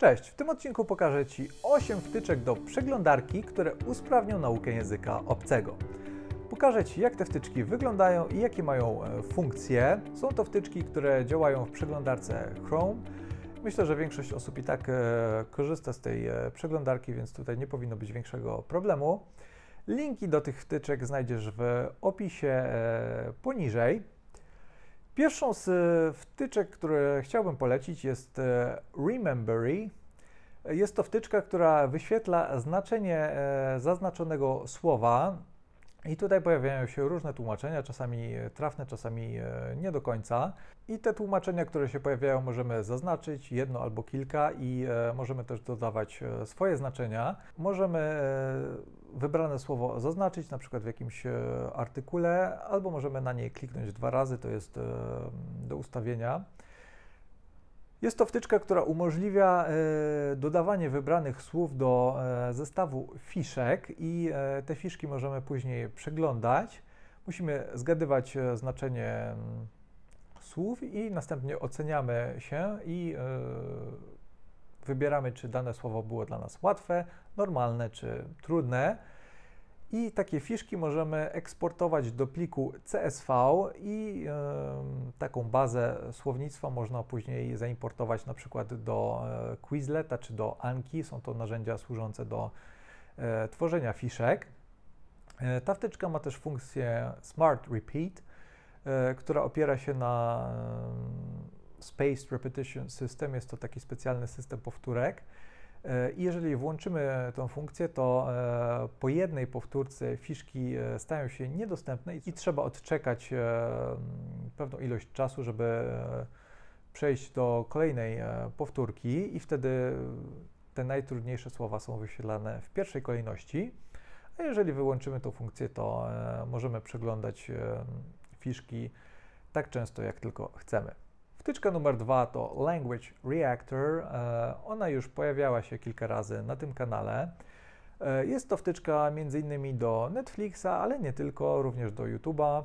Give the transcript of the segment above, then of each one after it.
Cześć, w tym odcinku pokażę Ci 8 wtyczek do przeglądarki, które usprawnią naukę języka obcego. Pokażę Ci, jak te wtyczki wyglądają i jakie mają e, funkcje. Są to wtyczki, które działają w przeglądarce Chrome. Myślę, że większość osób i tak e, korzysta z tej e, przeglądarki, więc tutaj nie powinno być większego problemu. Linki do tych wtyczek znajdziesz w opisie poniżej. Pierwszą z e, wtyczek, które chciałbym polecić jest e, Remembery. Jest to wtyczka, która wyświetla znaczenie e, zaznaczonego słowa i tutaj pojawiają się różne tłumaczenia, czasami trafne, czasami nie do końca. I te tłumaczenia, które się pojawiają, możemy zaznaczyć jedno albo kilka i możemy też dodawać swoje znaczenia. Możemy wybrane słowo zaznaczyć, na przykład w jakimś e, artykule, albo możemy na nie kliknąć dwa razy, to jest e, do ustawienia. Jest to wtyczka, która umożliwia e, dodawanie wybranych słów do zestawu fiszek i te fiszki możemy później przeglądać. Musimy zgadywać znaczenie mm, słów i następnie oceniamy się i wybieramy, czy dane słowo było dla nas łatwe, normalne czy trudne. I takie fiszki możemy eksportować do pliku CSV i y, taką bazę słownictwa można później zaimportować na przykład do e, Quizleta czy do Anki. Są to narzędzia służące do e, tworzenia fiszek. E, ta wtyczka ma też funkcję Smart Repeat, która opiera się na Spaced Repetition System. Jest to taki specjalny system powtórek. E, I jeżeli włączymy tę funkcję, to e, po jednej powtórce fiszki e, stają się niedostępne i trzeba odczekać pewną ilość czasu, żeby przejść do kolejnej powtórki i wtedy te najtrudniejsze słowa są wyświetlane w pierwszej kolejności. A jeżeli wyłączymy tę funkcję, to możemy przeglądać fiszki tak często, jak tylko chcemy. Wtyczka numer dwa to Language Reactor. E, ona już pojawiała się kilka razy na tym kanale. E, jest to wtyczka m.in. do Netflixa, ale nie tylko, również do YouTube'a.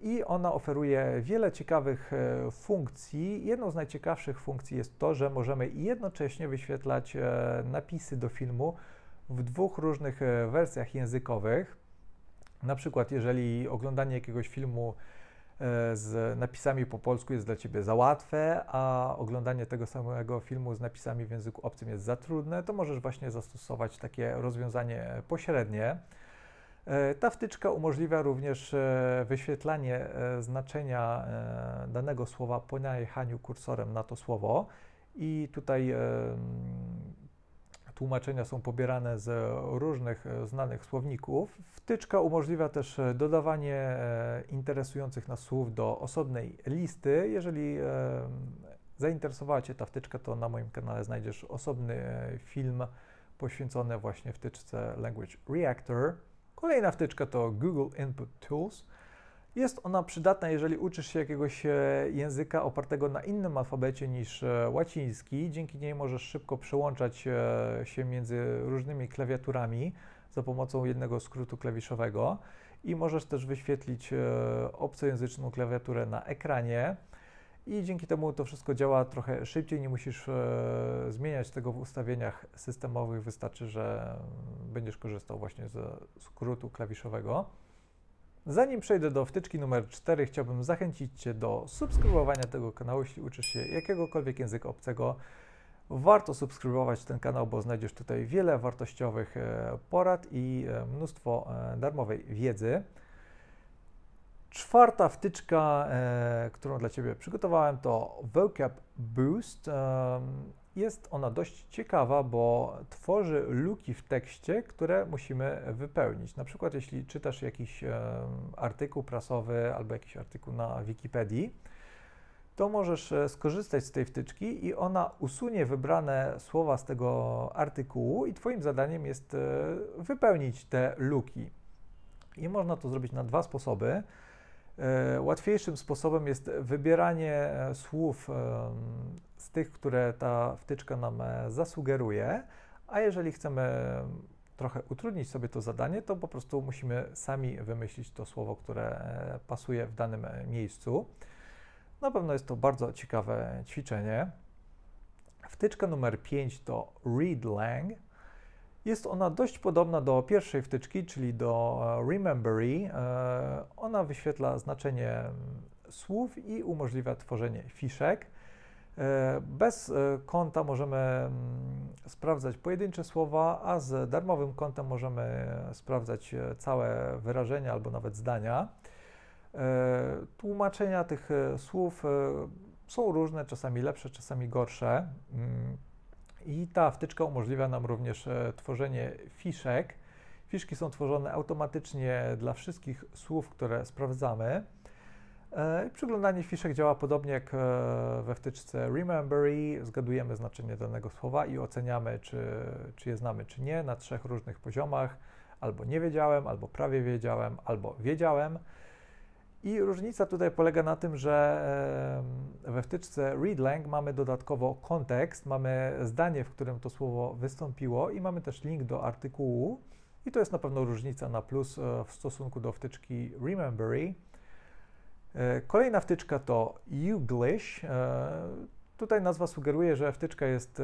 I ona oferuje wiele ciekawych e, funkcji. Jedną z najciekawszych funkcji jest to, że możemy jednocześnie wyświetlać napisy do filmu w dwóch różnych wersjach językowych. Na przykład, jeżeli oglądanie jakiegoś filmu z napisami po polsku jest dla Ciebie za łatwe, a oglądanie tego samego filmu z napisami w języku obcym jest za trudne, to możesz właśnie zastosować takie rozwiązanie pośrednie. E, ta wtyczka umożliwia również e, wyświetlanie znaczenia danego słowa po najechaniu kursorem na to słowo i tutaj Tłumaczenia są pobierane z różnych e, znanych słowników. Wtyczka umożliwia też e, dodawanie e, interesujących nas słów do osobnej listy. Jeżeli zainteresowała Cię ta wtyczka, to na moim kanale znajdziesz osobny film poświęcony właśnie wtyczce Language Reactor. Kolejna wtyczka to Google Input Tools. Jest ona przydatna, jeżeli uczysz się jakiegoś e, języka opartego na innym alfabecie niż e, łaciński. Dzięki niej możesz szybko przełączać e, się między różnymi klawiaturami za pomocą jednego skrótu klawiszowego i możesz też wyświetlić obcojęzyczną klawiaturę na ekranie. I dzięki temu to wszystko działa trochę szybciej, nie musisz zmieniać tego w ustawieniach systemowych, wystarczy, że będziesz korzystał właśnie ze skrótu klawiszowego. Zanim przejdę do wtyczki numer 4, chciałbym zachęcić Cię do subskrybowania tego kanału, jeśli uczysz się jakiegokolwiek języka obcego. Warto subskrybować ten kanał, bo znajdziesz tutaj wiele wartościowych e, porad i e, mnóstwo e, darmowej wiedzy. Czwarta wtyczka, którą dla Ciebie przygotowałem, to Vocab Boost. Jest ona dość ciekawa, bo tworzy luki w tekście, które musimy wypełnić. Na przykład, jeśli czytasz jakiś artykuł prasowy albo jakiś artykuł na Wikipedii, to możesz e, skorzystać z tej wtyczki i ona usunie wybrane słowa z tego artykułu, i Twoim zadaniem jest e, wypełnić te luki. I można to zrobić na dwa sposoby. E, łatwiejszym sposobem jest wybieranie słów tych, które ta wtyczka nam e, zasugeruje, a jeżeli chcemy trochę utrudnić sobie to zadanie, to po prostu musimy sami wymyślić to słowo, które pasuje w danym miejscu. Na pewno jest to bardzo ciekawe ćwiczenie. Wtyczka numer 5 to readlang. Jest ona dość podobna do pierwszej wtyczki, czyli do e, Remembery. E, ona wyświetla znaczenie mm, słów i umożliwia tworzenie fiszek. E, bez konta możemy mm, sprawdzać pojedyncze słowa, a z darmowym kontem możemy sprawdzać całe wyrażenia albo nawet zdania. Tłumaczenia tych słów są różne, czasami lepsze, czasami gorsze. Mm, I ta wtyczka umożliwia nam również e, tworzenie fiszek. Fiszki są tworzone automatycznie dla wszystkich słów, które sprawdzamy. E, przyglądanie fiszek działa podobnie jak e, we wtyczce Remembery. Zgadujemy znaczenie danego słowa i oceniamy, czy, czy je znamy, czy nie, na trzech różnych poziomach. Albo nie wiedziałem, albo prawie wiedziałem, albo wiedziałem. I różnica tutaj polega na tym, że we wtyczce readlang mamy dodatkowo kontekst, mamy zdanie, w którym to słowo wystąpiło i mamy też link do artykułu. I to jest na pewno różnica na plus e, w stosunku do wtyczki Remembery. E, kolejna wtyczka to Uglish. E, tutaj nazwa sugeruje, że wtyczka jest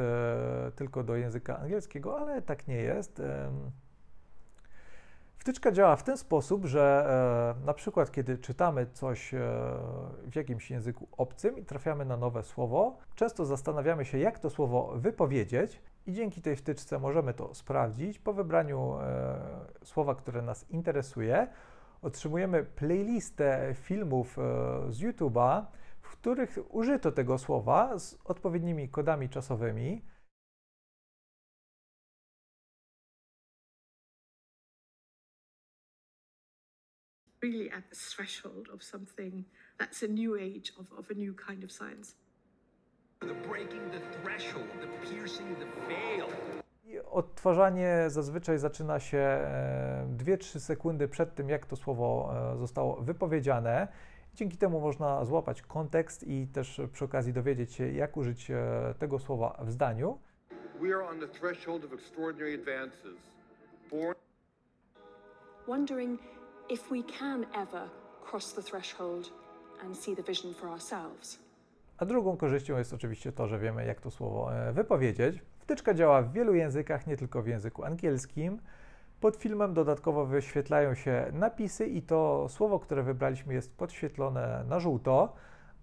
tylko do języka angielskiego, ale tak nie jest. Wtyczka działa w ten sposób, że e, na przykład kiedy czytamy coś e, w jakimś języku obcym i trafiamy na nowe słowo, często zastanawiamy się, jak to słowo wypowiedzieć i dzięki tej wtyczce możemy to sprawdzić. Po wybraniu e, słowa, które nas interesuje, otrzymujemy playlistę filmów e, z YouTube'a, w których użyto tego słowa z odpowiednimi kodami czasowymi. really at the threshold of something that's a new age of, of a new kind of science. The breaking the threshold, the piercing the veil. Odtwarzanie zazwyczaj zaczyna się 2-3 e, sekundy przed tym, jak to słowo e, zostało wypowiedziane. Dzięki temu można złapać kontekst i też przy okazji dowiedzieć się, jak użyć e, tego słowa w zdaniu. We are on the threshold of extraordinary advances. Born... Wondering if we can ever cross the threshold and see the vision for ourselves. A drugą korzyścią jest oczywiście to, że wiemy, jak to słowo wypowiedzieć. Wtyczka działa w wielu językach, nie tylko w języku angielskim. Pod filmem dodatkowo wyświetlają się napisy i to słowo, które wybraliśmy, jest podświetlone na żółto.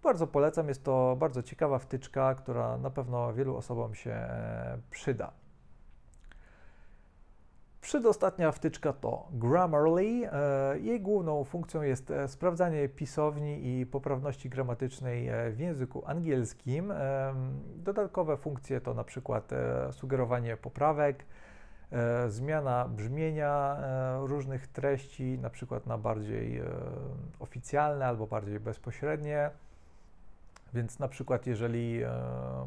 Bardzo polecam, jest to bardzo ciekawa wtyczka, która na pewno wielu osobom się przyda. Przedostatnia wtyczka to Grammarly. E, jej główną funkcją jest e, sprawdzanie pisowni i poprawności gramatycznej e, w języku angielskim. Dodatkowe funkcje to na przykład sugerowanie poprawek, zmiana brzmienia różnych treści, na przykład na bardziej oficjalne albo bardziej bezpośrednie. Więc na przykład jeżeli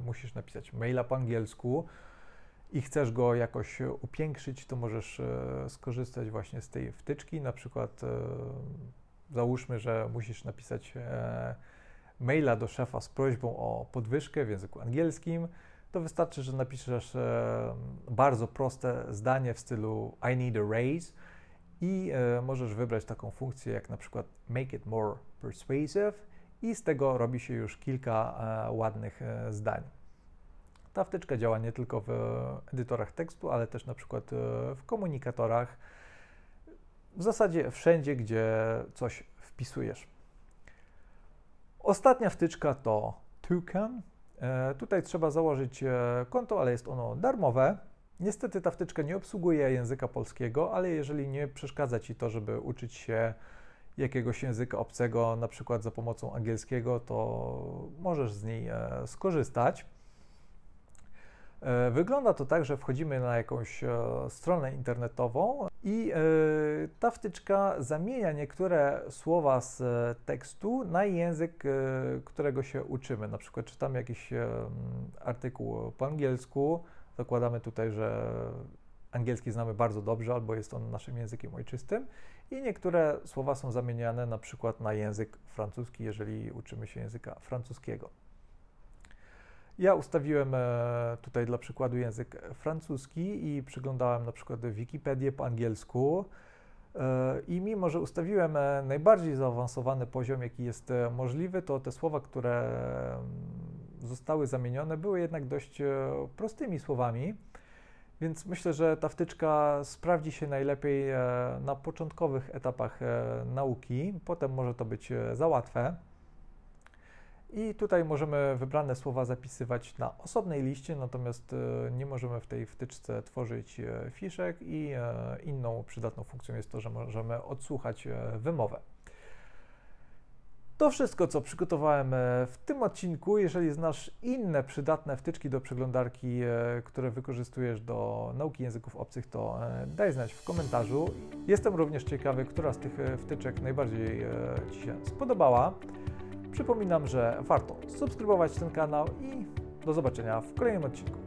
musisz napisać maila po angielsku, i chcesz go jakoś upiększyć, to możesz e, skorzystać właśnie z tej wtyczki. Na przykład e, załóżmy, że musisz napisać e, maila do szefa z prośbą o podwyżkę w języku angielskim. To wystarczy, że napiszesz bardzo proste zdanie w stylu I need a raise i możesz wybrać taką funkcję jak na przykład make it more persuasive i z tego robi się już kilka ładnych zdań. Ta wtyczka działa nie tylko w edytorach tekstu, ale też na przykład e, w komunikatorach, w zasadzie wszędzie, gdzie coś wpisujesz. Ostatnia wtyczka to Toucan. E, tutaj trzeba założyć e, konto, ale jest ono darmowe. Niestety ta wtyczka nie obsługuje języka polskiego, ale jeżeli nie przeszkadza Ci to, żeby uczyć się jakiegoś języka obcego, na przykład za pomocą angielskiego, to możesz z niej skorzystać. E, wygląda to tak, że wchodzimy na jakąś e, stronę internetową i e, ta wtyczka zamienia niektóre słowa z tekstu na język, którego się uczymy. Na przykład czytamy jakiś artykuł po angielsku, zakładamy tutaj, że angielski znamy bardzo dobrze albo jest on naszym językiem ojczystym i niektóre słowa są zamieniane na przykład na język francuski, jeżeli uczymy się języka francuskiego. Ja ustawiłem e, tutaj dla przykładu język francuski i przyglądałem na przykład Wikipedię po angielsku. E, I mimo, że ustawiłem e, najbardziej zaawansowany poziom, jaki jest możliwy, to te słowa, które zostały zamienione, były jednak dość prostymi słowami. Więc myślę, że ta wtyczka sprawdzi się najlepiej na początkowych etapach nauki. Potem może to być za łatwe. I tutaj możemy wybrane słowa zapisywać na osobnej liście, natomiast nie możemy w tej wtyczce tworzyć fiszek i inną przydatną funkcją jest to, że możemy odsłuchać wymowę. To wszystko, co przygotowałem e, w tym odcinku. Jeżeli znasz inne przydatne wtyczki do przeglądarki, e, które wykorzystujesz do nauki języków obcych, to e, daj znać w komentarzu. Jestem również ciekawy, która z tych wtyczek najbardziej Ci się spodobała. Przypominam, że warto subskrybować ten kanał i do zobaczenia w kolejnym odcinku.